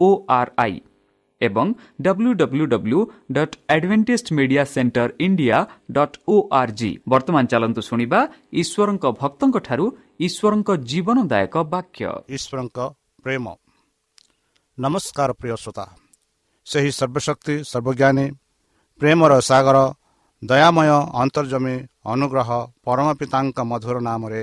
O R I ଏବଂ ବର୍ତ୍ତମାନ ଚାଲନ୍ତୁ ଶୁଣିବା ଈଶ୍ୱରଙ୍କ ଈଶ୍ୱରଙ୍କ ଜୀବନଦାୟକ ବାକ୍ୟ। ଈଶ୍ୱରଙ୍କ ସେହି ସର୍ବଶକ୍ତି ସର୍ବଜ୍ଞାନୀ ପ୍ରେମର ସାଗର ଦୟାମୟ ଅନ୍ତର୍ଜମୀ ଅନୁଗ୍ରହ ପରମ ପିତାଙ୍କ ମଧୁର ନାମରେ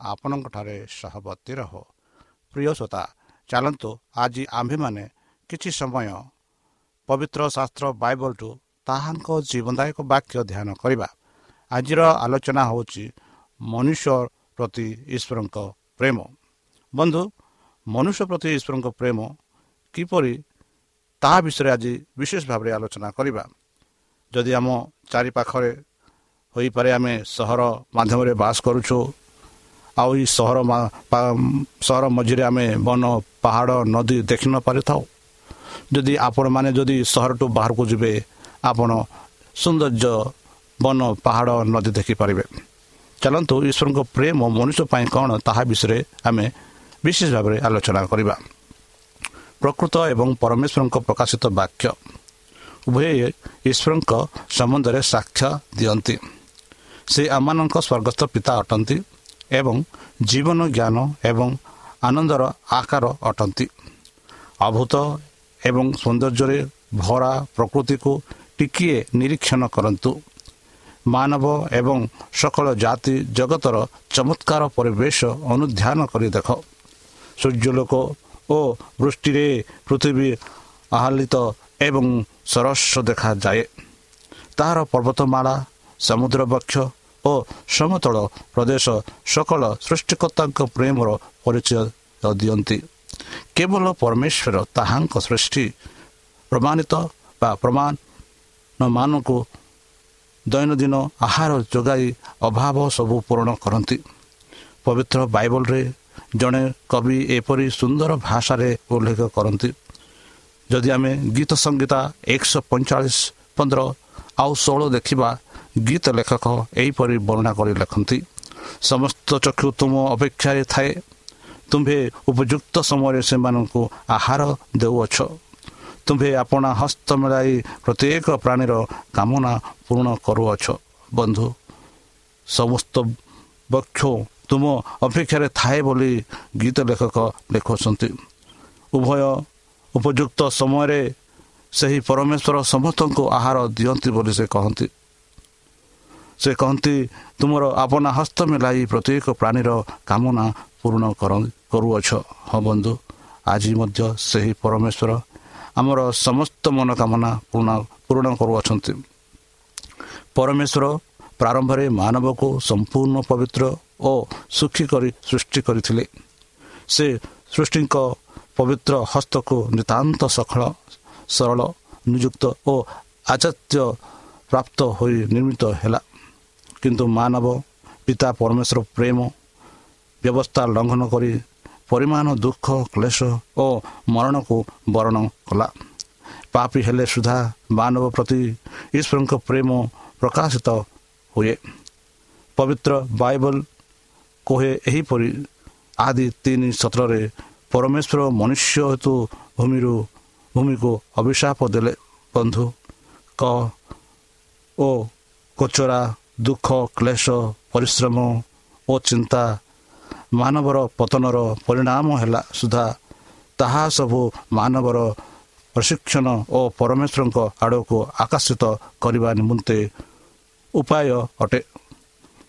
ଆପଣଙ୍କଠାରେ ସହବର୍ତ୍ତୀ ରହ। ପ୍ରିୟ ଶ୍ରୋତା ଚାଲନ୍ତୁ ଆଜି ଆମ୍ଭେମାନେ କିଛି ସମୟ ପବିତ୍ର ଶାସ୍ତ୍ର ବାଇବଲଠୁ ତାହାଙ୍କ ଜୀବନଦାୟକ ବାକ୍ୟ ଧ୍ୟାନ କରିବା। ଆଜିର ଆଲୋଚନା ହେଉଛି ମନୁଷ୍ୟ ପ୍ରତି ଈଶ୍ୱରଙ୍କ ପ୍ରେମ। ବନ୍ଧୁ ମନୁଷ୍ୟ ପ୍ରତି ଈଶ୍ୱରଙ୍କ ପ୍ରେମ କିପରି ତାହା ବିଷୟରେ ଆଜି ବିଶେଷ ଭାବରେ ଆଲୋଚନା କରିବା? ଯଦି ଆମ ଚାରିପାଖରେ ହୋଇପାରେ ଆମେ ସହର ମାଧ୍ୟମରେ ବାସ କରୁଛୁ ଆଉ ଏଇ ସହର ସହର ମଝିରେ ଆମେ ବନ ପାହାଡ଼ ନଦୀ ଦେଖି ନ ପାରିଥାଉ। ଯଦି ଆପଣମାନେ ଯଦି ସହରଠୁ ବାହାରକୁ ଯିବେ ଆପଣ ସୌନ୍ଦର୍ଯ୍ୟ ବନ ପାହାଡ଼ ନଦୀ ଦେଖିପାରିବେ ଚାଲନ୍ତୁ ଈଶ୍ୱରଙ୍କ ପ୍ରେମ ମନୁଷ୍ୟ ପାଇଁ କ'ଣ ତାହା ବିଷୟରେ ଆମେ ବିଶେଷ ଭାବରେ ଆଲୋଚନା କରିବା। ପ୍ରକୃତ ଏବଂ ପରମେଶ୍ୱରଙ୍କ ପ୍ରକାଶିତ ବାକ୍ୟ। ଉଭୟ ଈଶ୍ୱରଙ୍କ ସମ୍ବନ୍ଧରେ ସାକ୍ଷ୍ୟ ଦିଅନ୍ତି। ସେ ଆମମାନଙ୍କ ସ୍ୱର୍ଗସ୍ଥ ପିତା ଅଟନ୍ତି। ଏବଂ ଜୀବନ ଜ୍ଞାନ ଏବଂ ଆନନ୍ଦର ଆକାର ଅଟନ୍ତି ଅଭୂତ ଏବଂ ସୌନ୍ଦର୍ଯ୍ୟରେ ଭରା ପ୍ରକୃତିକୁ ଟିକିଏ ନିରୀକ୍ଷଣ କରନ୍ତୁ ମାନବ ଏବଂ ସକଳ ଜାତି ଜଗତର ଚମତ୍କାର ପରିବେଶ ଅନୁଧ୍ୟାନ କରି ଦେଖ ସୂର୍ଯ୍ୟଲୋକ ଓ ବୃଷ୍ଟିରେ ପୃଥିବୀ ଆହ୍ଲିତ ଏବଂ ସରସ ଦେଖାଯାଏ ତାହାର ପର୍ବତମାଳା ସମୁଦ୍ର ବକ୍ଷ ଓ ସମତଳ ପ୍ରଦେଶ ସକଳ ସୃଷ୍ଟିକର୍ତ୍ତାଙ୍କ ପ୍ରେମର ପରିଚୟ ଦିଅନ୍ତି। କେବଳ ପରମେଶ୍ୱର ତାହାଙ୍କ ସୃଷ୍ଟି ପ୍ରମାଣିତ ବା ପ୍ରମାଣମାନଙ୍କୁ ଦୈନନ୍ଦିନ ଆହାର ଯୋଗାଇ ଅଭାବ ସବୁ ପୂରଣ କରନ୍ତି। ପବିତ୍ର ବାଇବଲରେ ଜଣେ କବି ଏପରି ସୁନ୍ଦର ଭାଷାରେ ଉଲ୍ଲେଖ କରନ୍ତି। ଯଦି ଆମେ ଗୀତ ସଂଗୀତା ଏକଶହ ପଇଁଚାଳିଶ ପନ୍ଦର ଆଉ ଷୋହଳ ଦେଖିବା ଗୀତ ଲେଖକ ଏହିପରି ବର୍ଣ୍ଣନା କରି ଲେଖନ୍ତି ସମସ୍ତ ଚକ୍ଷୁ ତୁମ ଅପେକ୍ଷାରେ ଥାଏ ତୁମ୍ଭେ ଉପଯୁକ୍ତ ସମୟରେ ସେମାନଙ୍କୁ ଆହାର ଦେଉଅଛ ତୁମ୍ଭେ ଆପଣା ହସ୍ତ ମିଳାଇ ପ୍ରତ୍ୟେକ ପ୍ରାଣୀର କାମନା ପୂରଣ କରୁଅଛ ବନ୍ଧୁ ସମସ୍ତ ବକ୍ଷ ତୁମ ଅପେକ୍ଷାରେ ଥାଏ ବୋଲି ଗୀତ ଲେଖକ ଲେଖୁଛନ୍ତି ଉଭୟ ଉପଯୁକ୍ତ ସମୟରେ ସେହି ପରମେଶ୍ୱର ସମସ୍ତଙ୍କୁ ଆହାର ଦିଅନ୍ତି ବୋଲି ସେ କହନ୍ତି। ସେ କହନ୍ତି ତୁମର ଆପଣା ହସ୍ତ ମିଳାଇ ପ୍ରତ୍ୟେକ ପ୍ରାଣୀର କାମନା ପୂରଣ କରୁଅଛ ହଁ ବନ୍ଧୁ। ଆଜି ମଧ୍ୟ ସେହି ପରମେଶ୍ୱର ଆମର ସମସ୍ତ ମନୋକାମନା ପୂରଣ କରୁଅଛନ୍ତି। ପରମେଶ୍ୱର ପ୍ରାରମ୍ଭରେ ମାନବକୁ ସମ୍ପୂର୍ଣ୍ଣ ପବିତ୍ର ଓ ସୁଖୀ କରି ସୃଷ୍ଟି କରିଥିଲେ। ସେ ସୃଷ୍ଟିଙ୍କ ପବିତ୍ର ହସ୍ତକୁ ନିତାନ୍ତ ସଖଳ ସରଳ ନିଯୁକ୍ତ ଓ ଆଚାର୍ଯ୍ୟ ପ୍ରାପ୍ତ ହୋଇ ନିର୍ମିତ ହେଲା। କିନ୍ତୁ ମାନବ ପିତା ପରମେଶ୍ୱର ପ୍ରେମ ବ୍ୟବସ୍ଥା ଲଙ୍ଘନ କରି ପରିମାଣ ଦୁଃଖ କ୍ଲେଶ ଓ ମରଣକୁ ବରଣ କଲା। ପାପି ହେଲେ ସୁଦ୍ଧା ମାନବ ପ୍ରତି ଈଶ୍ୱରଙ୍କ ପ୍ରେମ ପ୍ରକାଶିତ ହୁଏ। ପବିତ୍ର ବାଇବଲ କୁହେ ଏହିପରି ଆଦି ତିନି ସତ୍ରରେ ପରମେଶ୍ୱର ମନୁଷ୍ୟ ହେତୁ ଭୂମିରୁ ଭୂମିକୁ ଅଭିଶାପ ଦେଲେ। ବନ୍ଧୁ କ ଓ କୋଚରା ଦୁଃଖ କ୍ଲେଶ ପରିଶ୍ରମ ଓ ଚିନ୍ତା ମାନବର ପତନର ପରିଣାମ ହେଲା ସୁଦ୍ଧା ତାହା ସବୁ ମାନବର ପ୍ରଶିକ୍ଷଣ ଓ ପରମେଶ୍ୱରଙ୍କ ଆଡ଼କୁ ଆକର୍ଷିତ କରିବା ନିମନ୍ତେ ଉପାୟ ଅଟେ।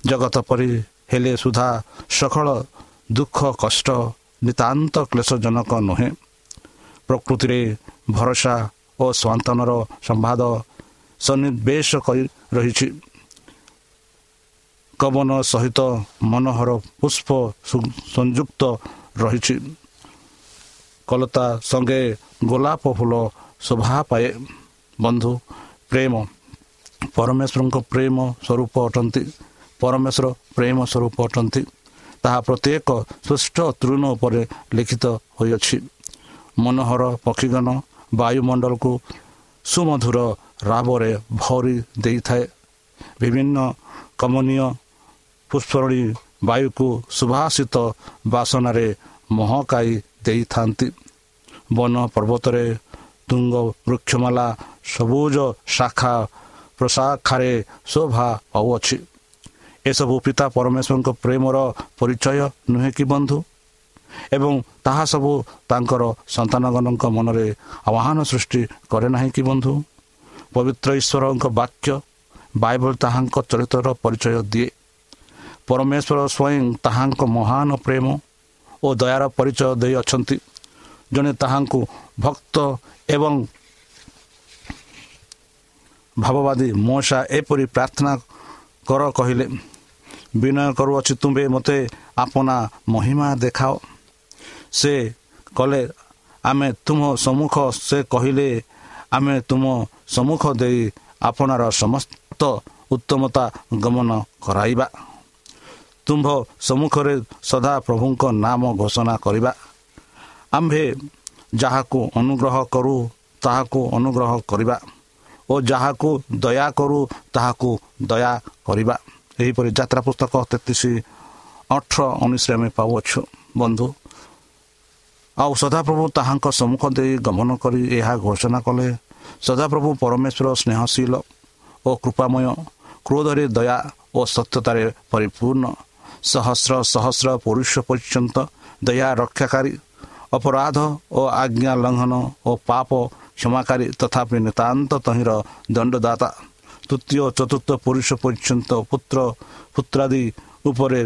ଜଗତ ପରି ହେଲେ ସୁଦ୍ଧା ସକଳ ଦୁଃଖ କଷ୍ଟ ନିତାନ୍ତ କ୍ଲେଶଜନକ ନୁହେଁ। ପ୍ରକୃତିରେ ଭରସା ଓ ସ୍ୱାନ୍ତନର ସମ୍ବାଦ ସନ୍ନିବେଶ କରି ରହିଛି। କବନ ସହିତ ମନୋହର ପୁଷ୍ପ ସଂଯୁକ୍ତ ରହିଛି କଲତା ସଙ୍ଗେ ଗୋଲାପ ଫୁଲ ଶୋଭା ପାଏ ବନ୍ଧୁ ପ୍ରେମ ପରମେଶ୍ୱରଙ୍କ ପ୍ରେମ ସ୍ୱରୂପ ଅଟନ୍ତି। ପରମେଶ୍ୱର ପ୍ରେମ ସ୍ୱରୂପ ଅଟନ୍ତି। ତାହା ପ୍ରତ୍ୟେକ ସୃଷ୍ଟ ତୃଣ ଉପରେ ଲିଖିତ ହୋଇଅଛି। ମନୋହର ପକ୍ଷୀଗଣ ବାୟୁମଣ୍ଡଳକୁ ସୁମଧୁର ରାବରେ ଭରି ଦେଇଥାଏ। ବିଭିନ୍ନ କମନୀୟ ପୁଷ୍ପରଣୀ ବାୟୁକୁ ସୁଭାଷିତ ବାସନାରେ ମହକାଇ ଦେଇଥାନ୍ତି। ବନ ପର୍ବତରେ ତୁଙ୍ଗ ବୃକ୍ଷମାଲା ସବୁଜ ଶାଖା ପ୍ରଶାଖାରେ ଶୋଭା ପାଉଅଛି। ଏସବୁ ପିତା ପରମେଶ୍ୱରଙ୍କ ପ୍ରେମର ପରିଚୟ ନୁହେଁ କି ବନ୍ଧୁ? ଏବଂ ତାହା ସବୁ ତାଙ୍କର ସନ୍ତାନଗଣଙ୍କ ମନରେ ଆହ୍ୱାନ ସୃଷ୍ଟି କରେ ନାହିଁ କି ବନ୍ଧୁ? ପବିତ୍ର ଈଶ୍ୱରଙ୍କ ବାକ୍ୟ ବାଇବଲ ତାହାଙ୍କ ଚରିତ୍ରର ପରିଚୟ ଦିଏ। ପରମେଶ୍ୱର ସ୍ୱୟଂ ତାହାଙ୍କ ମହାନ ପ୍ରେମ ଓ ଦୟାର ପରିଚୟ ଦେଇଅଛନ୍ତି ଜଣେ ତାହାଙ୍କୁ ଭକ୍ତ ଏବଂ ଭାବବାଦୀ ମଶା ଏପରି ପ୍ରାର୍ଥନା କର କହିଲେ ବିନୟ କରୁଅଛି ତୁମ୍ଭେ ମୋତେ ଆପଣା ମହିମା ଦେଖାଅ। ସେ କଲେ ଆମେ ତୁମ ସମ୍ମୁଖ ସେ କହିଲେ ଆମେ ତୁମ ସମ୍ମୁଖ ଦେଇ ଆପଣାର ସମସ୍ତ ଉତ୍ତମତା ଗମନ କରାଇବା। ତୁମ୍ଭ ସମ୍ମୁଖରେ ସଦା ପ୍ରଭୁଙ୍କ ନାମ ଘୋଷଣା କରିବା। ଆମ୍ଭେ ଯାହାକୁ ଅନୁଗ୍ରହ କରୁ ତାହାକୁ ଅନୁଗ୍ରହ କରିବା ଓ ଯାହାକୁ ଦୟା କରୁ ତାହାକୁ ଦୟା କରିବା। ଏହିପରି ଯାତ୍ରା ପୁସ୍ତକ ତେତିଶ ଅଠର ଉଣେଇଶରେ ଆମେ ପାଉଅଛୁ। ବନ୍ଧୁ ଆଉ ସଦାପ୍ରଭୁ ତାହାଙ୍କ ସମ୍ମୁଖ ଦେଇ ଗମନ କରି ଏହା ଘୋଷଣା କଲେ ସଦାପ୍ରଭୁ ପରମେଶ୍ୱର ସ୍ନେହଶୀଳ ଓ କୃପାମୟ କ୍ରୋଧରେ ଦୟା ଓ ସତ୍ୟତାରେ ପରିପୂର୍ଣ୍ଣ ସହସ୍ର ସହସ୍ର ପୁରୁଷ ପର୍ଯ୍ୟନ୍ତ ଦୟା ରକ୍ଷାକାରୀ ଅପରାଧ ଓ ଆଜ୍ଞା ଲଙ୍ଘନ ଓ ପାପ କ୍ଷମାକାରୀ ତଥାପି ନିତାନ୍ତ ତହିଁର ଦଣ୍ଡଦାତା ତୃତୀୟ ଚତୁର୍ଥ ପୁରୁଷ ପର୍ଯ୍ୟନ୍ତ ପୁତ୍ର ପୁତ୍ରାଦି ଉପରେ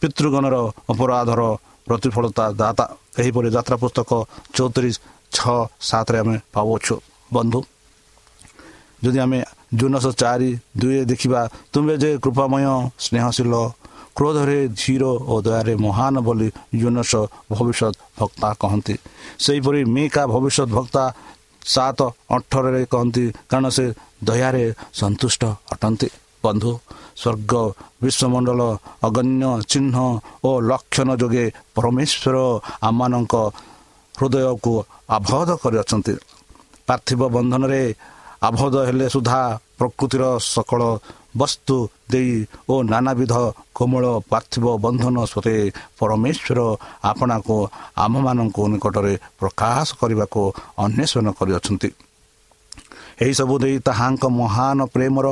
ପିତୃଗଣର ଅପରାଧର ପ୍ରତିଫଳତା ଦାତା ଏହିପରି ଯାତ୍ରା ପୁସ୍ତକ ଚଉତିରିଶ ଛଅ ସାତରେ ଆମେ ପାଉଅଛୁ ବନ୍ଧୁ ଯଦି ଆମେ ଜୁନଶ ଚାରି ଦୁଇ ଦେଖିବା ତୁମେ ଯେ କୃପାମୟ ସ୍ନେହଶୀଳ କ୍ରୋଧରେ ଧୀର ଓ ଦୟାରେ ମହାନ ବୋଲି ଜୁନସ ଭବିଷ୍ୟତ ଭକ୍ତା କହନ୍ତି। ସେହିପରି ମିକା ଭବିଷ୍ୟତ ଭକ୍ତା ସାତ ଅଠରରେ କହନ୍ତି କାରଣ ସେ ଦୟାରେ ସନ୍ତୁଷ୍ଟ ଅଟନ୍ତି। ବନ୍ଧୁ ସ୍ୱର୍ଗ ବିଶ୍ୱମଣ୍ଡଳ ଅଗଣ୍ୟ ଚିହ୍ନ ଓ ଲକ୍ଷଣ ଯୋଗେ ପରମେଶ୍ୱର ଆମମାନଙ୍କ ହୃଦୟକୁ ଆବଦ୍ଧ କରିଅଛନ୍ତି। ପାର୍ଥିବ ବନ୍ଧନରେ ଆବଦ୍ଧ ହେଲେ ସୁଦ୍ଧା ପ୍ରକୃତିର ସକଳ ବସ୍ତୁ ଦେଇ ଓ ନାନାବିଧ କୋମଳ ପାର୍ଥିବ ବନ୍ଧନ ସ୍ୱତେ ପରମେଶ୍ୱର ଆପଣାକୁ ଆମମାନଙ୍କୁ ନିକଟରେ ପ୍ରକାଶ କରିବାକୁ ଅନ୍ୱେଷଣ କରିଅଛନ୍ତି। ଏହିସବୁ ଦେଇ ତାହାଙ୍କ ମହାନ ପ୍ରେମର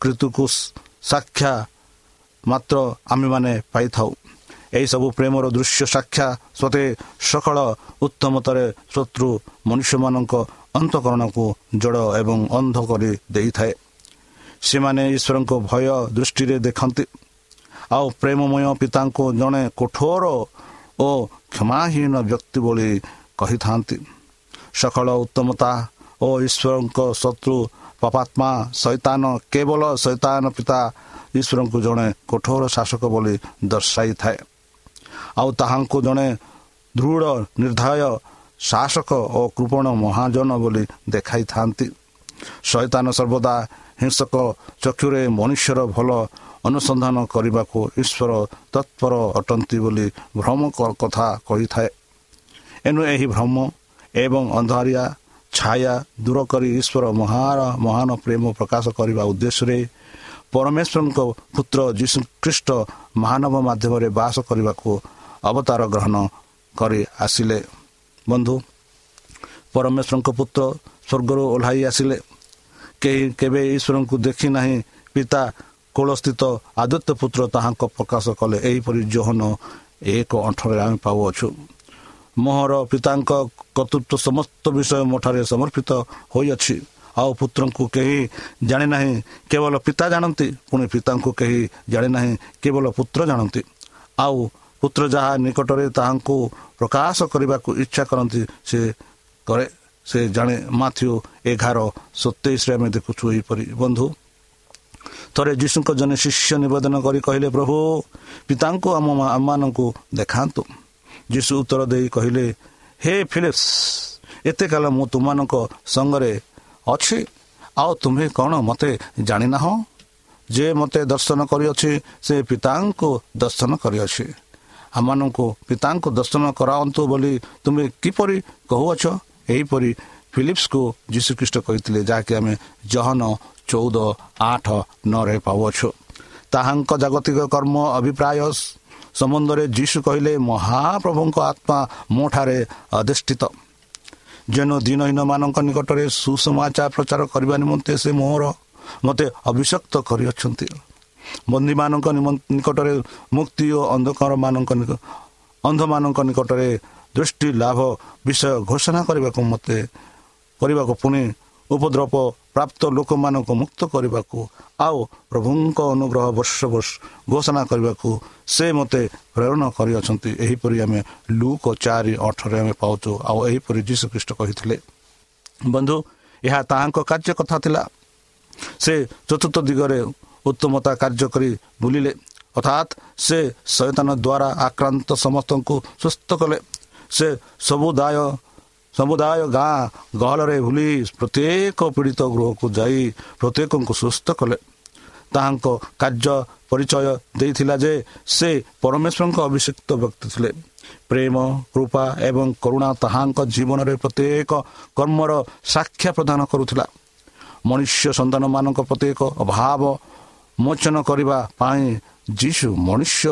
କୃତୁକୁ ସାକ୍ଷା ମାତ୍ର ଆମେମାନେ ପାଇଥାଉ। ଏହିସବୁ ପ୍ରେମର ଦୃଶ୍ୟ ସାକ୍ଷା ସତେ ସକଳ ଉତ୍ତମତାରେ ଶତ୍ରୁ ମନୁଷ୍ୟମାନଙ୍କ ଅନ୍ତଃକରଣକୁ ଜଡ଼ ଏବଂ ଅନ୍ଧ କରି ଦେଇଥାଏ। ସେମାନେ ଈଶ୍ୱରଙ୍କ ଭୟ ଦୃଷ୍ଟିରେ ଦେଖନ୍ତି। ଆଉ ପ୍ରେମମୟ ପିତାଙ୍କୁ ଜଣେ କଠୋର ଓ କ୍ଷମାହୀନ ବ୍ୟକ୍ତି ବୋଲି କହିଥାନ୍ତି। ସକଳ ଉତ୍ତମତା ଓ ଈଶ୍ୱରଙ୍କ ଶତ୍ରୁ ପାପାତ୍ମା ସୈତାନ କେବଳ ସୈତାନ ପିତା ଈଶ୍ୱରଙ୍କୁ ଜଣେ କଠୋର ଶାସକ ବୋଲି ଦର୍ଶାଇଥାଏ। ଆଉ ତାହାଙ୍କୁ ଜଣେ ଦୃଢ଼ ନିର୍ଦ୍ଦୟ ଶାସକ ଓ କୃପଣ ମହାଜନ ବୋଲି ଦେଖାଇଥାନ୍ତି। ଶୈତାନ ସର୍ବଦା ହିଂସକ ଚକ୍ଷୁରେ ମନୁଷ୍ୟର ଭଲ ଅନୁସନ୍ଧାନ କରିବାକୁ ଈଶ୍ୱର ତତ୍ପର ଅଟନ୍ତି ବୋଲି ଭ୍ରମ କଥା କହିଥାଏ। ଏଣୁ ଏହି ଭ୍ରମ ଏବଂ ଅନ୍ଧାରିଆ ଛାୟା ଦୂର କରି ଈଶ୍ୱର ମହାର ମହାନ ପ୍ରେମ ପ୍ରକାଶ କରିବା ଉଦ୍ଦେଶ୍ୟରେ ପରମେଶ୍ୱରଙ୍କ ପୁତ୍ର ଯୀଶୁଖ୍ରୀଷ୍ଟ ମହାନବ ମାଧ୍ୟମରେ ବାସ କରିବାକୁ ଅବତାର ଗ୍ରହଣ କରି ଆସିଲେ। ବନ୍ଧୁ ପରମେଶ୍ୱରଙ୍କ ପୁତ୍ର ସ୍ୱର୍ଗରୁ ଓହ୍ଲାଇ ଆସିଲେ। କେହି କେବେ ଈଶ୍ୱରଙ୍କୁ ଦେଖି ନାହିଁ ପିତା କୋଳସ୍ଥିତ ଆଦିତ୍ୟ ପୁତ୍ର ତାହାଙ୍କ ପ୍ରକାଶ କଲେ ଏହିପରି ଜୋହନ ଏକ ଅଠରରେ ଆମେ ପାଉଅଛୁ। ମୋହର ପିତାଙ୍କ କର୍ତ୍ତୃତ୍ୱ ସମସ୍ତ ବିଷୟ ମୋଠାରେ ସମର୍ପିତ ହୋଇଅଛି। ଆଉ ପୁତ୍ରଙ୍କୁ କେହି ଜାଣି ନାହିଁ କେବଳ ପିତା ଜାଣନ୍ତି ପୁଣି ପିତାଙ୍କୁ କେହି ଜାଣି ନାହିଁ କେବଳ ପୁତ୍ର ଜାଣନ୍ତି। ଆଉ ପୁତ୍ର ଯାହା ନିକଟରେ ତାହାଙ୍କୁ ପ୍ରକାଶ କରିବାକୁ ଇଚ୍ଛା କରନ୍ତି ସେ କରେ। ସେ ଜାଣେ ମାଥ୍ୟୁ ଏଗାର ସତେଇଶରେ ଆମେ ଦେଖୁଛୁ ଏହିପରି ବନ୍ଧୁ ଥରେ ଯୀଶୁଙ୍କ ଜଣେ ଶିଷ୍ୟ ନିବେଦନ କରି କହିଲେ ପ୍ରଭୁ ପିତାଙ୍କୁ ଆମ ଆମମାନଙ୍କୁ ଦେଖାନ୍ତୁ ଯୀଶୁ ଉତ୍ତର ଦେଇ କହିଲେ ହେ ଫିଲିପ୍ସ ଏତେ କାଳ ମୁଁ ତୁମମାନଙ୍କ ସଙ୍ଗରେ ଅଛି ଆଉ ତୁମେ କ'ଣ ମୋତେ ଜାଣିନାହଁ? ଯେ ମୋତେ ଦର୍ଶନ କରିଅଛି ସେ ପିତାଙ୍କୁ ଦର୍ଶନ କରିଅଛି। ଆମମାନଙ୍କୁ ପିତାଙ୍କୁ ଦର୍ଶନ କରାନ୍ତୁ ବୋଲି ତୁମେ କିପରି କହୁଅଛ? ଏହିପରି ଫିଲିପ୍ସକୁ ଯୀଶୁଖ୍ରୀଷ୍ଟ କହିଥିଲେ ଯାହାକି ଆମେ ଜହନ ଚଉଦ ଆଠ ନରେ ପାଉଅଛୁ। ତାହାଙ୍କ ଜାଗତିକ କର୍ମ ଅଭିପ୍ରାୟ ସମ୍ବନ୍ଧରେ ଯୀଶୁ କହିଲେ ମହାପ୍ରଭୁଙ୍କ ଆତ୍ମା ମୋ ଠାରେ ଅଧିଷ୍ଠିତ। ଯେନ ଦିନହୀନମାନଙ୍କ ନିକଟରେ ସୁସମାଚାର ପ୍ରଚାର କରିବା ନିମନ୍ତେ ସେ ମୋର ମୋତେ ଅଭିଷକ୍ତ କରିଅଛନ୍ତି। ବନ୍ଦୀମାନଙ୍କ ନିକଟରେ ମୁକ୍ତି ଓ ଅନ୍ଧକାରମାନଙ୍କ ଅନ୍ଧମାନଙ୍କ ନିକଟରେ ଦୃଷ୍ଟି ଲାଭ ବିଷୟ ଘୋଷଣା କରିବାକୁ ମୋତେ କରିବାକୁ ପୁଣି ଉପଦ୍ରବ ପ୍ରାପ୍ତ ଲୋକମାନଙ୍କୁ ମୁକ୍ତ କରିବାକୁ ଆଉ ପ୍ରଭୁଙ୍କ ଅନୁଗ୍ରହ ବର୍ଷ ବର୍ଷ ଘୋଷଣା କରିବାକୁ ସେ ମୋତେ ପ୍ରେରଣା କରିଅଛନ୍ତି। ଏହିପରି ଆମେ ଲୁକ ଚାରି ଅଠରେ ଆମେ ପାଉଛୁ। ଆଉ ଏହିପରି ଯୀଶୁଖ୍ରୀଷ୍ଟ କହିଥିଲେ ବନ୍ଧୁ ଏହା ତାହାଙ୍କ କାର୍ଯ୍ୟ କଥା ଥିଲା। ସେ ଚତୁର୍ଥ ଦିଗରେ ଉତ୍ତମତା କାର୍ଯ୍ୟ କରି ବୁଲିଲେ। ଅର୍ଥାତ୍ ସେ ଶୈତାନ ଦ୍ୱାରା ଆକ୍ରାନ୍ତ ସମସ୍ତଙ୍କୁ ସୁସ୍ଥ କଲେ। ସେ ସବୁଦାୟ ସମୁଦାୟ ଗାଁ ଗହଳରେ ବୁଲି ପ୍ରତ୍ୟେକ ପୀଡ଼ିତ ଗୃହକୁ ଯାଇ ପ୍ରତ୍ୟେକଙ୍କୁ ସୁସ୍ଥ କଲେ। ତାହାଙ୍କ କାର୍ଯ୍ୟ ପରିଚୟ ଦେଇଥିଲା ଯେ ସେ ପରମେଶ୍ୱରଙ୍କ ଅଭିଷିକ୍ତ ବ୍ୟକ୍ତି ଥିଲେ। ପ୍ରେମ କୃପା ଏବଂ କରୁଣା ତାହାଙ୍କ ଜୀବନରେ ପ୍ରତ୍ୟେକ କର୍ମର ସାକ୍ଷା ପ୍ରଦାନ କରୁଥିଲା। ମନୁଷ୍ୟ ସନ୍ତାନମାନଙ୍କ ପ୍ରତ୍ୟେକ ଅଭାବ ମୋଚନ କରିବା ପାଇଁ ଯୀଶୁ ମନୁଷ୍ୟ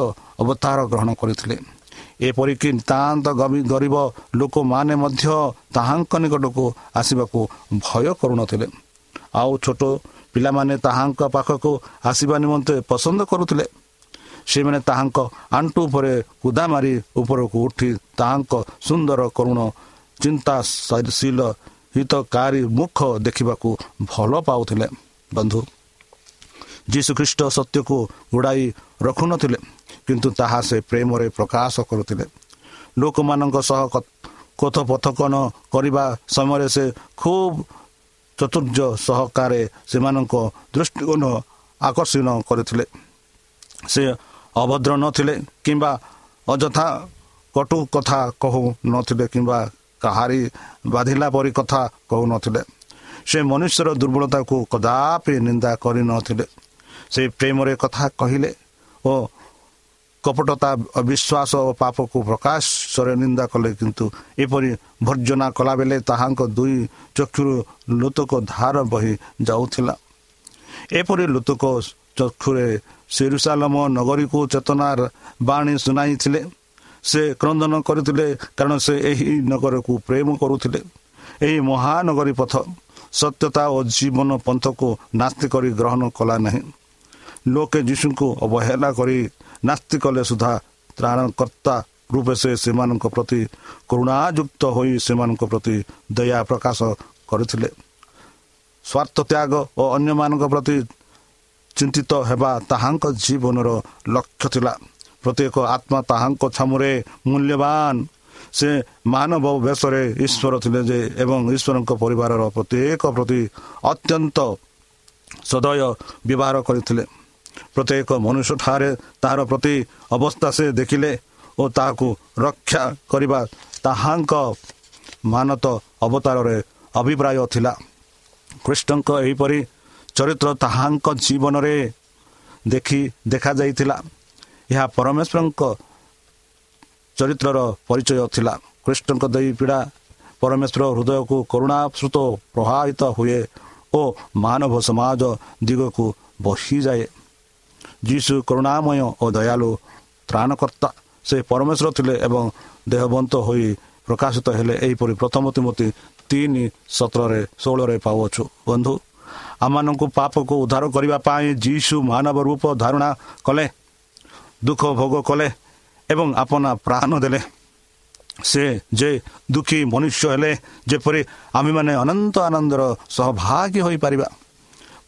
ଅବତାର ଗ୍ରହଣ କରିଥିଲେ। ଏପରିକି ନିତାନ୍ତ ଗରିବ ଲୋକମାନେ ମଧ୍ୟ ତାହାଙ୍କ ନିକଟକୁ ଆସିବାକୁ ଭୟ କରୁନଥିଲେ। ଆଉ ଛୋଟ ପିଲାମାନେ ତାହାଙ୍କ ପାଖକୁ ଆସିବା ନିମନ୍ତେ ପସନ୍ଦ କରୁଥିଲେ। ସେମାନେ ତାହାଙ୍କ ଆଣ୍ଟୁ ଉପରେ କୁଦା ମାରି ଉପରକୁ ଉଠି ତାହାଙ୍କ ସୁନ୍ଦର କରୁଣ ଚିନ୍ତାଶୀଳ ହିତକାରୀ ମୁଖ ଦେଖିବାକୁ ଭଲ ପାଉଥିଲେ। ବନ୍ଧୁ ଯୀଶୁଖ୍ରୀଷ୍ଟ ସତ୍ୟକୁ ଗୁଡ଼ାଇ ରଖୁନଥିଲେ। କିନ୍ତୁ ତାହା ସେ ପ୍ରେମରେ ପ୍ରକାଶ କରୁଥିଲେ। ଲୋକମାନଙ୍କ ସହ କଥୋପଥକନ କରିବା ସମୟରେ ସେ ଖୁବ୍ ଚତୁର୍ଜ ସହକାରେ ସେମାନଙ୍କ ଦୃଷ୍ଟିକୋଣ ଆକର୍ଷଣ କରିଥିଲେ। ସେ ଅଭଦ୍ର ନଥିଲେ କିମ୍ବା ଅଯଥା କଟୁ କଥା କହୁ ନଥିଲେ କିମ୍ବା କାହାରି ବାଧିଲା ପରି କଥା କହୁନଥିଲେ ସେ ମନୁଷ୍ୟର ଦୁର୍ବଳତାକୁ କଦାପି ନିନ୍ଦା କରିନଥିଲେ ସେ ପ୍ରେମରେ କଥା କହିଲେ ଓ କପଟତା ଅବିଶ୍ୱାସ ଓ ପାପକୁ ପ୍ରକାଶରେ ନିନ୍ଦା କଲେ କିନ୍ତୁ ଏପରି ଭର୍ଜନା କଲାବେଳେ ତାହାଙ୍କ ଦୁଇ ଚକ୍ଷୁରୁ ଲୁତକ ଧାର ବହି ଯାଉଥିଲା ଏପରି ଲୁତକ ଚକ୍ଷୁରେ ସିରୁସାଲମ ନଗରୀକୁ ଚେତନାର ବାଣୀ ଶୁଣାଇଥିଲେ ସେ କ୍ରନ୍ଦନ କରିଥିଲେ କାରଣ ସେ ଏହି ନଗରକୁ ପ୍ରେମ କରୁଥିଲେ। ଏହି ମହାନଗରୀ ପଥ ସତ୍ୟତା ଓ ଜୀବନ ପନ୍ଥକୁ ନାସ୍ତି କରି ଗ୍ରହଣ କଲା ନାହିଁ। ଲୋକେ ଯୀଶୁଙ୍କୁ ଅବହେଳା କରି ନାସ୍ତି କଲେ ସୁଦ୍ଧା ତ୍ରାଣକର୍ତ୍ତା ରୂପେ ସେ ସେମାନଙ୍କ ପ୍ରତି କରୁଣାଯୁକ୍ତ ହୋଇ ସେମାନଙ୍କ ପ୍ରତି ଦୟା ପ୍ରକାଶ କରିଥିଲେ। ସ୍ୱାର୍ଥ ତ୍ୟାଗ ଓ ଅନ୍ୟମାନଙ୍କ ପ୍ରତି ଚିନ୍ତିତ ହେବା ତାହାଙ୍କ ଜୀବନର ଲକ୍ଷ୍ୟ ଥିଲା। ପ୍ରତ୍ୟେକ ଆତ୍ମା ତାହାଙ୍କ ଛାମୁରେ ମୂଲ୍ୟବାନ। ସେ ମାନବ ବେଶରେ ଈଶ୍ୱର ଥିଲେ ଯେ ଏବଂ ଈଶ୍ୱରଙ୍କ ପରିବାରର ପ୍ରତ୍ୟେକ ପ୍ରତି ଅତ୍ୟନ୍ତ ସଦୟ ବ୍ୟବହାର କରିଥିଲେ। ପ୍ରତ୍ୟେକ ମନୁଷ୍ୟଠାରେ ତାହାର ପ୍ରତି ଅବସ୍ଥା ସେ ଦେଖିଲେ ଓ ତାହାକୁ ରକ୍ଷା କରିବା ତାହାଙ୍କ ମାନତ ଅବତାରରେ ଅଭିପ୍ରାୟ ଥିଲା। କୃଷ୍ଣଙ୍କ ଏହିପରି ଚରିତ୍ର ତାହାଙ୍କ ଜୀବନରେ ଦେଖି ଦେଖାଯାଇଥିଲା। ଏହା ପରମେଶ୍ୱରଙ୍କ ଚରିତ୍ରର ପରିଚୟ ଥିଲା। କୃଷ୍ଣଙ୍କ ଦେଇ ପୀଡ଼ା ପରମେଶ୍ୱର ହୃଦୟକୁ କରୁଣାଶ୍ରୁତ ପ୍ରଭାବିତ ହୁଏ ଓ ମାନବ ସମାଜ ଦିଗକୁ ବସିଯାଏ ଯୀଶୁ କରୁଣାମୟ ଓ ଦୟାଳୁ ତ୍ରାଣକର୍ତ୍ତା ସେ ପରମେଶ୍ୱର ଥିଲେ ଏବଂ ଦେହବନ୍ତ ହୋଇ ପ୍ରକାଶିତ ହେଲେ ଏହିପରି ପ୍ରଥମ ତିମତି ତିନି ସତରରେ ଷୋହଳରେ ପାଉଅଛୁ। ବନ୍ଧୁ ଆମମାନଙ୍କୁ ପାପକୁ ଉଦ୍ଧାର କରିବା ପାଇଁ ଯୀଶୁ ମାନବ ରୂପ ଧାରଣା କଲେ ଦୁଃଖ ଭୋଗ କଲେ ଏବଂ ଆପନା ପ୍ରାଣ ଦେଲେ। ସେ ଯେ ଦୁଃଖୀ ମନୁଷ୍ୟ ହେଲେ ଯେପରି ଆମେମାନେ ଅନନ୍ତ ଆନନ୍ଦର ସହଭାଗୀ ହୋଇପାରିବା।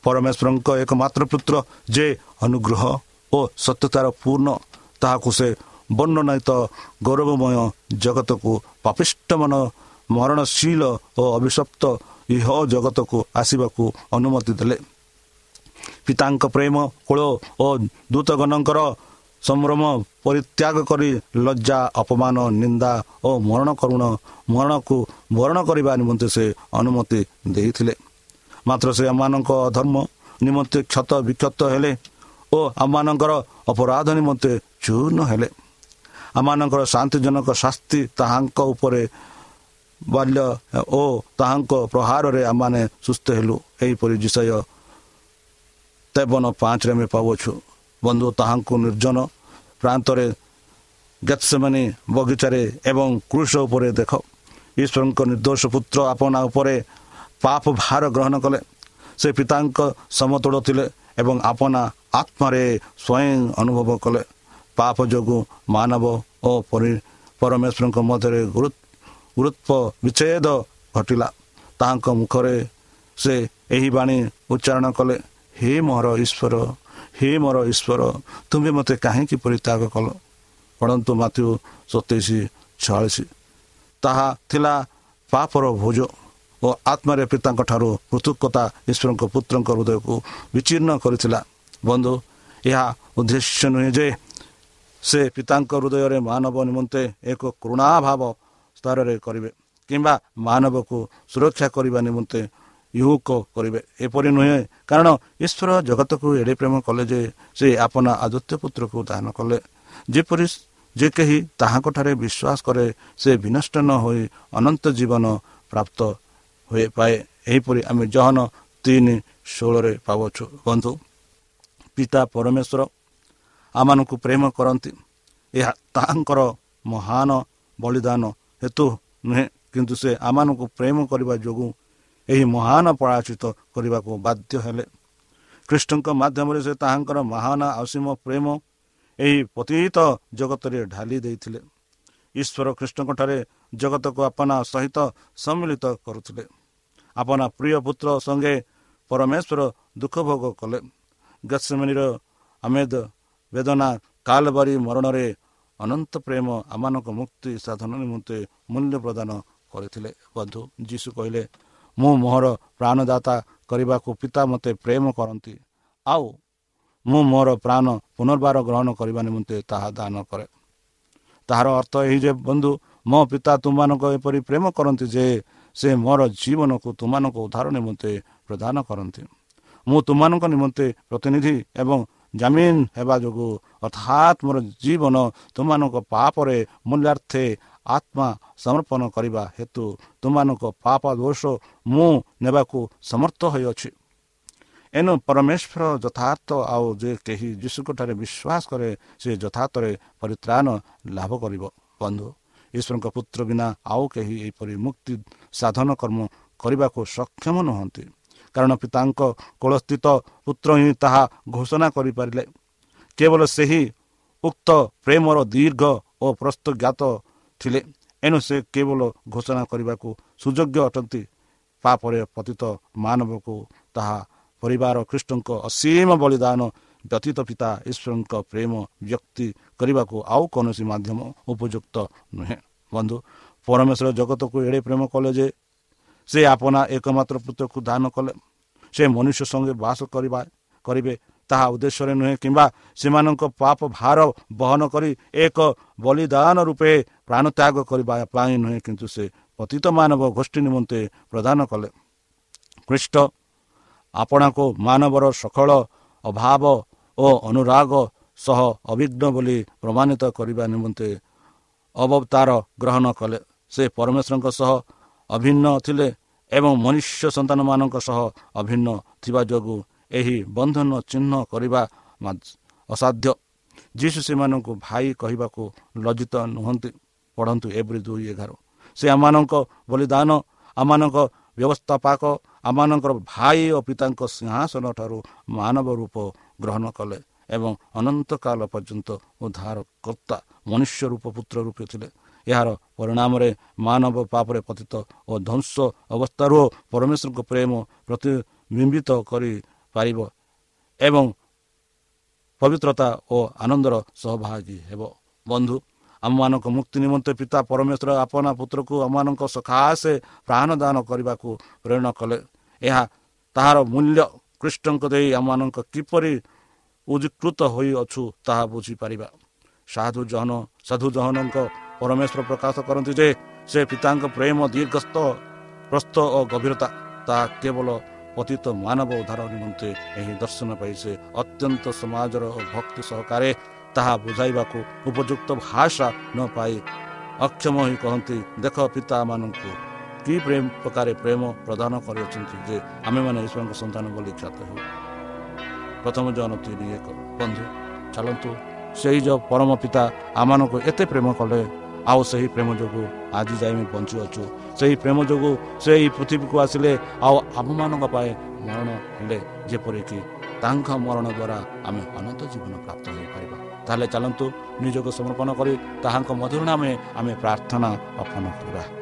ପରମେଶ୍ୱରଙ୍କ ଏକମାତ୍ର ପୁତ୍ର ଯେ ଅନୁଗ୍ରହ ଓ ସତ୍ୟତାର ପୂର୍ଣ୍ଣ ତାହାକୁ ସେ ବର୍ଣ୍ଣନାୟିତ ଗୌରବମୟ ଜଗତକୁ ପାପିଷ୍ଟମାନ ମରଣଶୀଳ ଓ ଅଭିଶପ୍ତ ଇହ ଜଗତକୁ ଆସିବାକୁ ଅନୁମତି ଦେଲେ। ପିତାଙ୍କ ପ୍ରେମ କୋଳ ଓ ଦୂତଗଣଙ୍କର ସମ୍ଭ୍ରମ ପରିତ୍ୟାଗ କରି ଲଜ୍ଜା ଅପମାନ ନିନ୍ଦା ଓ ମରଣ କରୁଣ ମରଣକୁ ମରଣ କରିବା ନିମନ୍ତେ ସେ ଅନୁମତି ଦେଇଥିଲେ। ମାତ୍ର ସେ ଆମମାନଙ୍କ ଧର୍ମ ନିମନ୍ତେ କ୍ଷତ ବିକ୍ଷତ ହେଲେ ଓ ଆମମାନଙ୍କର ଅପରାଧ ନିମନ୍ତେ ଚୂର୍ଣ୍ଣ ହେଲେ ଆମମାନଙ୍କର ଶାନ୍ତିଜନକ ଶାସ୍ତି ତାହାଙ୍କ ଉପରେ ବାଲ୍ୟ ଓ ତାହାଙ୍କ ପ୍ରହାରରେ ଆମମାନେ ସୁସ୍ଥ ହେଲୁ ଏହିପରି ବିଷୟ ତେବନ ପାଞ୍ଚରେ ଆମେ ପାଉଛୁ ବନ୍ଧୁ ତାହାଙ୍କୁ ନିର୍ଜନ ପ୍ରାନ୍ତରେ ଗେତ୍ସେମାନେ ବଗିଚାରେ ଏବଂ କୃଷ ଉପରେ ଦେଖ ଈଶ୍ୱରଙ୍କ ନିର୍ଦ୍ଦୋଷ ପୁତ୍ର ଆପଣା ଉପରେ ପାପ ଭାର ଗ୍ରହଣ କଲେ। ସେ ପିତାଙ୍କ ସମତଳ ଥିଲେ ଏବଂ ଆପଣା ଆତ୍ମାରେ ସ୍ୱୟଂ ଅନୁଭବ କଲେ। ପାପ ଯୋଗୁଁ ମାନବ ଓ ପରମେଶ୍ୱରଙ୍କ ମଧ୍ୟରେ ଗୁରୁତ୍ୱ ବିଚ୍ଛେଦ ଘଟିଲା। ତାହାଙ୍କ ମୁଖରେ ସେ ଏହି ବାଣୀ ଉଚ୍ଚାରଣ କଲେ ହେ ମୋର ଈଶ୍ୱର ହେ ମୋର ଈଶ୍ୱର ତୁମେ ମୋତେ କାହିଁକି ପରିତ୍ୟାଗ କଲ? ପଢ଼ନ୍ତୁ ମାଥ୍ୟୁ ସତେଇଶ ଛୟାଳିଶ। ତାହା ଥିଲା ପାପର ଭୋଜ। ଓ ଆତ୍ମାରେ ପିତାଙ୍କ ଠାରୁ ପୃଥକତା ଈଶ୍ୱରଙ୍କ ପୁତ୍ରଙ୍କ ହୃଦୟକୁ ବିଚ୍ଛିନ୍ନ କରିଥିଲା। ବନ୍ଧୁ ଏହା ଉଦ୍ଦେଶ୍ୟ ନୁହେଁ ଯେ ସେ ପିତାଙ୍କ ହୃଦୟରେ ମାନବ ନିମନ୍ତେ ଏକ କରୁଣାଭାବ ସ୍ତରରେ କରିବେ କିମ୍ବା ମାନବକୁ ସୁରକ୍ଷା କରିବା ନିମନ୍ତେ ୟୁକ କରିବେ। ଏପରି ନୁହେଁ କାରଣ ଈଶ୍ୱର ଜଗତକୁ ଏଡ଼େ ପ୍ରେମ କଲେ ଯେ ସେ ଆପନା ଆଦିତ୍ୟ ପୁତ୍ରକୁ ଦାନ କଲେ। ଯେପରି ଯେ କେହି ତାହାଙ୍କଠାରେ ବିଶ୍ୱାସ କରେ ସେ ବିନଷ୍ଟ ନ ହୋଇ ଅନନ୍ତ ଜୀବନ ପ୍ରାପ୍ତ ହୋଇପାଏ ଏହିପରି ଆମେ ଜହନ ତିନି ଷୋହଳରେ ପାଉଛୁ ବନ୍ଧୁ ପିତା ପରମେଶ୍ୱର ଆମମାନଙ୍କୁ ପ୍ରେମ କରନ୍ତି। ଏହା ତାହାଙ୍କର ମହାନ ବଳିଦାନ ହେତୁ ନୁହେଁ କିନ୍ତୁ ସେ ଆମମାନଙ୍କୁ ପ୍ରେମ କରିବା ଯୋଗୁଁ ଏହି ମହାନ ପରାଚିତ କରିବାକୁ ବାଧ୍ୟ ହେଲେ। କୃଷ୍ଣଙ୍କ ମାଧ୍ୟମରେ ସେ ତାହାଙ୍କର ମହାନ ଅସୀମ ପ୍ରେମ ଏହି ପତିତ ଜଗତରେ ଢାଲି ଦେଇଥିଲେ। ଈଶ୍ୱର କୃଷ୍ଣଙ୍କଠାରେ ଜଗତକୁ ଆପନା ସହିତ ସମ୍ମିଳିତ କରୁଥିଲେ। ଆପନା ପ୍ରିୟ ପୁତ୍ର ସଙ୍ଗେ ପରମେଶ୍ୱର ଦୁଃଖ ଭୋଗ କଲେ। ଗଛମଣିର ଆମେଦ ବେଦନା କାଲବାରୀ ମରଣରେ ଅନନ୍ତ ପ୍ରେମ ଆମମାନଙ୍କ ମୁକ୍ତି ସାଧନ ନିମନ୍ତେ ମୂଲ୍ୟ ପ୍ରଦାନ କରିଥିଲେ। ବନ୍ଧୁ ଯୀଶୁ କହିଲେ ମୁଁ ମୋହର ପ୍ରାଣଦାତା କରିବାକୁ ପିତା ମୋତେ ପ୍ରେମ କରନ୍ତି। ଆଉ ମୁଁ ମୋର ପ୍ରାଣ ପୁନର୍ବାର ଗ୍ରହଣ କରିବା ନିମନ୍ତେ ତାହା ଦାନ କରେ। ତାହାର ଅର୍ଥ ଏହି ଯେ ବନ୍ଧୁ ମୋ ପିତା ତୁମମାନଙ୍କ ଏପରି ପ୍ରେମ କରନ୍ତି ଯେ ସେ ମୋର ଜୀବନକୁ ତୁମମାନଙ୍କ ଉଦ୍ଧାର ନିମନ୍ତେ ପ୍ରଦାନ କରନ୍ତି। ମୁଁ ତୁମମାନଙ୍କ ନିମନ୍ତେ ପ୍ରତିନିଧି ଏବଂ ଜାମିନ ହେବା ଯୋଗୁଁ ଅର୍ଥାତ୍ ମୋର ଜୀବନ ତୁମମାନଙ୍କ ପାପରେ ମୂଲ୍ୟାର୍ଥେ ଆତ୍ମା ସମର୍ପଣ କରିବା ହେତୁ ତୁମମାନଙ୍କ ପାପ ଦୋଷ ମୁଁ ନେବାକୁ ସମର୍ଥ ହୋଇଅଛି। ଏଣୁ ପରମେଶ୍ୱର ଯଥାର୍ଥ ଆଉ ଯେ କେହି ଯୀଶୁଙ୍କଠାରେ ବିଶ୍ୱାସ କରେ ସେ ଯଥାର୍ଥରେ ପରିତ୍ରାଣ ଲାଭ କରିବ। ବନ୍ଧୁ ଈଶ୍ୱରଙ୍କ ପୁତ୍ର ବିନା ଆଉ କେହି ଏହିପରି ମୁକ୍ତି ସାଧନ କର୍ମ କରିବାକୁ ସକ୍ଷମ ନୁହନ୍ତି। କାରଣ ପିତାଙ୍କ କୋଳସ୍ଥିତ ପୁତ୍ର ହିଁ ତାହା ଘୋଷଣା କରିପାରିଲେ। କେବଳ ସେହି ଉକ୍ତ ପ୍ରେମର ଦୀର୍ଘ ଓ ପ୍ରସ୍ତୁଜ୍ଞାତ ଥିଲେ। ଏଣୁ ସେ କେବଳ ଘୋଷଣା କରିବାକୁ ସୁଯୋଗ୍ୟ ଅଟନ୍ତି। ପାପରେ ପତିତ ମାନବକୁ ତାହା ପରିବାର ଖ୍ରୀଷ୍ଟଙ୍କ ଅସୀମ ବଳିଦାନ ବ୍ୟତୀତ ପିତା ଈଶ୍ୱରଙ୍କ ପ୍ରେମ ବ୍ୟକ୍ତି କରିବାକୁ ଆଉ କୌଣସି ମାଧ୍ୟମ ଉପଯୁକ୍ତ ନୁହେଁ। ବନ୍ଧୁ ପରମେଶ୍ୱର ଜଗତକୁ ଏଡ଼େ ପ୍ରେମ କଲେ ଯେ ସେ ଆପଣା ଏକମାତ୍ର ପୁତ୍ରକୁ ଦାନ କଲେ। ସେ ମନୁଷ୍ୟ ସଙ୍ଗେ ବାସ କରିବା କରିବେ ତାହା ଉଦ୍ଦେଶ୍ୟରେ ନୁହେଁ କିମ୍ବା ସେମାନଙ୍କ ପାପ ଭାର ବହନ କରି ଏକ ବଳିଦାନ ରୂପେ ପ୍ରାଣତ୍ୟାଗ କରିବା ପାଇଁ ନୁହେଁ କିନ୍ତୁ ସେ ପତିତ ମାନବ ଗୋଷ୍ଠୀ ନିମନ୍ତେ ପ୍ରଦାନ କଲେ। ଖ୍ରୀଷ୍ଟ ଆପଣାକୁ ମାନବର ସକଳ ଅଭାବ ଓ ଅନୁରାଗ ସହ ଅଭିଜ୍ଞ ବୋଲି ପ୍ରମାଣିତ କରିବା ନିମନ୍ତେ ଅବତାର ଗ୍ରହଣ କଲେ। ସେ ପରମେଶ୍ୱରଙ୍କ ସହ ଅଭିନ୍ନ ଥିଲେ ଏବଂ ମନୁଷ୍ୟ ସନ୍ତାନମାନଙ୍କ ସହ ଅଭିନ୍ନ ଥିବା ଯୋଗୁଁ ଏହି ବନ୍ଧନ ଚିହ୍ନ କରିବା ଅସାଧ୍ୟ। ଯୀଶୁ ସେମାନଙ୍କୁ ଭାଇ କହିବାକୁ ଲଜ୍ଜିତ ନୁହନ୍ତି ପଢ଼ନ୍ତୁ ଏଭଳି ଦୁଇ ଏଗାର। ସେ ଆମମାନଙ୍କ ବଳିଦାନ ଆମମାନଙ୍କ ବ୍ୟବସ୍ଥାପକ ଆମମାନଙ୍କର ଭାଇ ଓ ପିତାଙ୍କ ସିଂହାସନ ଠାରୁ ମାନବ ରୂପ ଗ୍ରହଣ କଲେ ଏବଂ ଅନନ୍ତକାଳ ପର୍ଯ୍ୟନ୍ତ ଉଦ୍ଧାରକର୍ତ୍ତା ମନୁଷ୍ୟ ରୂପ ପୁତ୍ର ରୂପେ ଥିଲେ। ଏହାର ପରିଣାମରେ ମାନବ ପାପରେ ପତିତ ଓ ଧ୍ୱଂସ ଅବସ୍ଥାରୁ ପରମେଶ୍ୱରଙ୍କ ପ୍ରେମ ପ୍ରତିବିମ୍ବିତ କରିପାରିବ ଏବଂ ପବିତ୍ରତା ଓ ଆନନ୍ଦର ସହଭାଗୀ ହେବ। ବନ୍ଧୁ ଆମମାନଙ୍କ ମୁକ୍ତି ନିମନ୍ତେ ପିତା ପରମେଶ୍ୱର ଆପନା ପୁତ୍ରକୁ ଆମମାନଙ୍କ ସକାଶେ ପ୍ରାଣଦାନ କରିବାକୁ ପ୍ରେରଣା କଲେ। ଏହା ତାହାର ମୂଲ୍ୟ କୃଷ୍ଣଙ୍କ ଦେଇ ଆମମାନଙ୍କ କିପରି ଉଦ୍କୃତ ହୋଇଅଛୁ ତାହା ବୁଝିପାରିବା। ସାଧୁ ଜହନ ସାଧୁ ଜହନଙ୍କ ପରମେଶ୍ୱର ପ୍ରକାଶ କରନ୍ତି ଯେ ସେ ପିତାଙ୍କ ପ୍ରେମ ଦୀର୍ଘସ୍ଥ ପ୍ରସ୍ତ ଓ ଗଭୀରତା ତାହା କେବଳ ପତିତ ମାନବ ଉଦ୍ଧାର ନିମନ୍ତେ ଏହି ଦର୍ଶନ ପାଇଁ ସେ ଅତ୍ୟନ୍ତ ସମାଜର ଓ ଭକ୍ତି ସହକାରେ ତାହା ବୁଝାଇବାକୁ ଉପଯୁକ୍ତ ଭାଷା ନ ପାଇ ଅକ୍ଷମ ହୋଇ କହନ୍ତି ଦେଖ ପିତାମାନଙ୍କୁ କି ପ୍ରେମ ପ୍ରକାରେ ପ୍ରେମ ପ୍ରଦାନ କରିଅଛନ୍ତି ଯେ ଆମେମାନେ ଈଶ୍ୱରଙ୍କ ସନ୍ତାନ ବୋଲି ଖ୍ୟାତ ହେଉ। ପ୍ରଥମ ଜନ ତିନି ଏକ ବନ୍ଧୁ ଚାଲନ୍ତୁ। ସେହି ଯେଉଁ ପରମ ପିତା ଆମମାନଙ୍କୁ ଏତେ ପ୍ରେମ କଲେ ଆଉ ସେହି ପ୍ରେମ ଯୋଗୁଁ ଆଜି ଯାଇ ଆମେ ବଞ୍ଚିଅଛୁ। ସେହି ପ୍ରେମ ଯୋଗୁଁ ସେ ଏହି ପୃଥିବୀକୁ ଆସିଲେ ଆଉ ଆମମାନଙ୍କ ପାଇଁ ମରଣ ହେଲେ ଯେପରିକି ତାଙ୍କ ମରଣ ଦ୍ୱାରା ଆମେ ଅନନ୍ତ ଜୀବନ ପ୍ରାପ୍ତ ହୋଇପାରିବା। ତାହେଲେ ଚାଲନ୍ତୁ ନିଜକୁ ସମର୍ପଣ କରି ତାହାଙ୍କ ମଧୁର ନାମେ ଆମେ ପ୍ରାର୍ଥନା ଅର୍ପଣ କରିବା।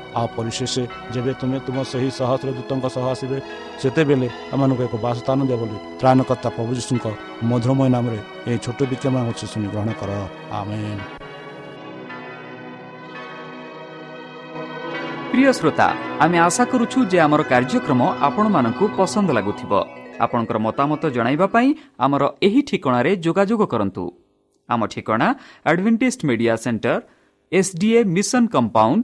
ଆଉ ପରିଶେଷ ଯେବେ ତୁମେ ତୁମ ସେହି ସହସ୍ର ଦୂତଙ୍କ ସହ ଆସିବେ ସେତେବେଳେ ଆମମାନଙ୍କୁ ଏକ ବାସସ୍ଥାନ ଦିଅ ବୋଲି ତ୍ରାଣକର୍ତ୍ତା ପ୍ରଭୁ ଯୀଶୁଙ୍କ ମଧୁରମୟ ନାମରେ ଏହି ଛୋଟ ବିକ୍ଷମ ହେଉଛି ଶୁଣି ଗ୍ରହଣ କର ଆମେ প্রিয় শ্রোতা আমি আশা করুছু যে আমার কার্যক্রম আপনার পসন্দ লাগুব আপনার মতামত পাই আমার এই ঠিকার যোগাযোগ করতু আমার ঠিকনা advantage media centre SDA mission compound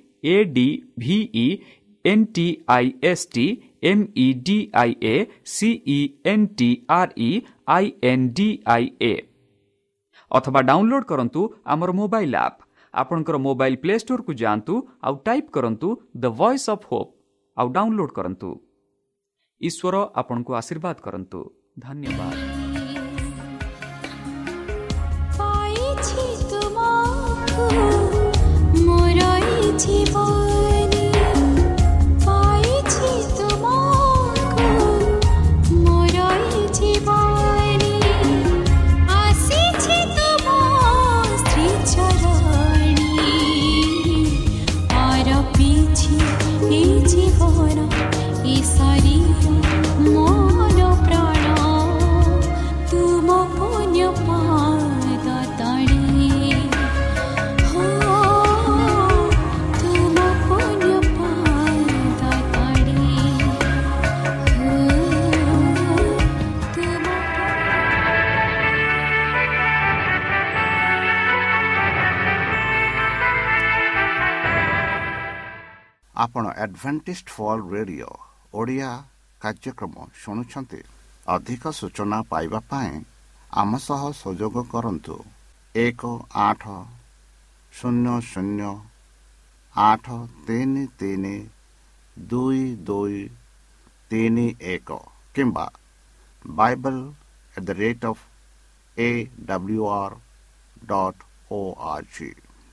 A D V N T I S T M E D I A C N T R E I N D I ए ଅଥବା ଡାଉନଲୋଡ୍ କରନ୍ତୁ ଆମର आप ଆପ୍ ଆପଣଙ୍କର ମୋବାଇଲ୍ ପ୍ଲେ ଷ୍ଟୋର୍କୁ ଯାଆନ୍ତୁ ଆଉ type କରନ୍ତୁ the voice of Hope ଆଉ download କରନ୍ତୁ ଈଶ୍ୱର ଆପଣଙ୍କୁ ଆଶୀର୍ବାଦ କରନ୍ତୁ ଧନ୍ୟବାଦ ପାଇଛି ତୁମକୁ ଆପଣ ଆଡଭେଣ୍ଟିସ୍ଟ ଫଲ୍ ରେଡିଓ ଓଡ଼ିଆ କାର୍ଯ୍ୟକ୍ରମ ଶୁଣୁଛନ୍ତି ଅଧିକ ସୂଚନା ପାଇବା ପାଇଁ ଆମ ସହ ସଂଯୋଗ କରନ୍ତୁ। ଏକ ଆଠ ଶୂନ୍ୟ ଶୂନ୍ୟ ଆଠ ତିନି ତିନି ଦୁଇ ଦୁଇ ତିନି ଏକ କିମ୍ବା Bible at the rate of A W R dot O R G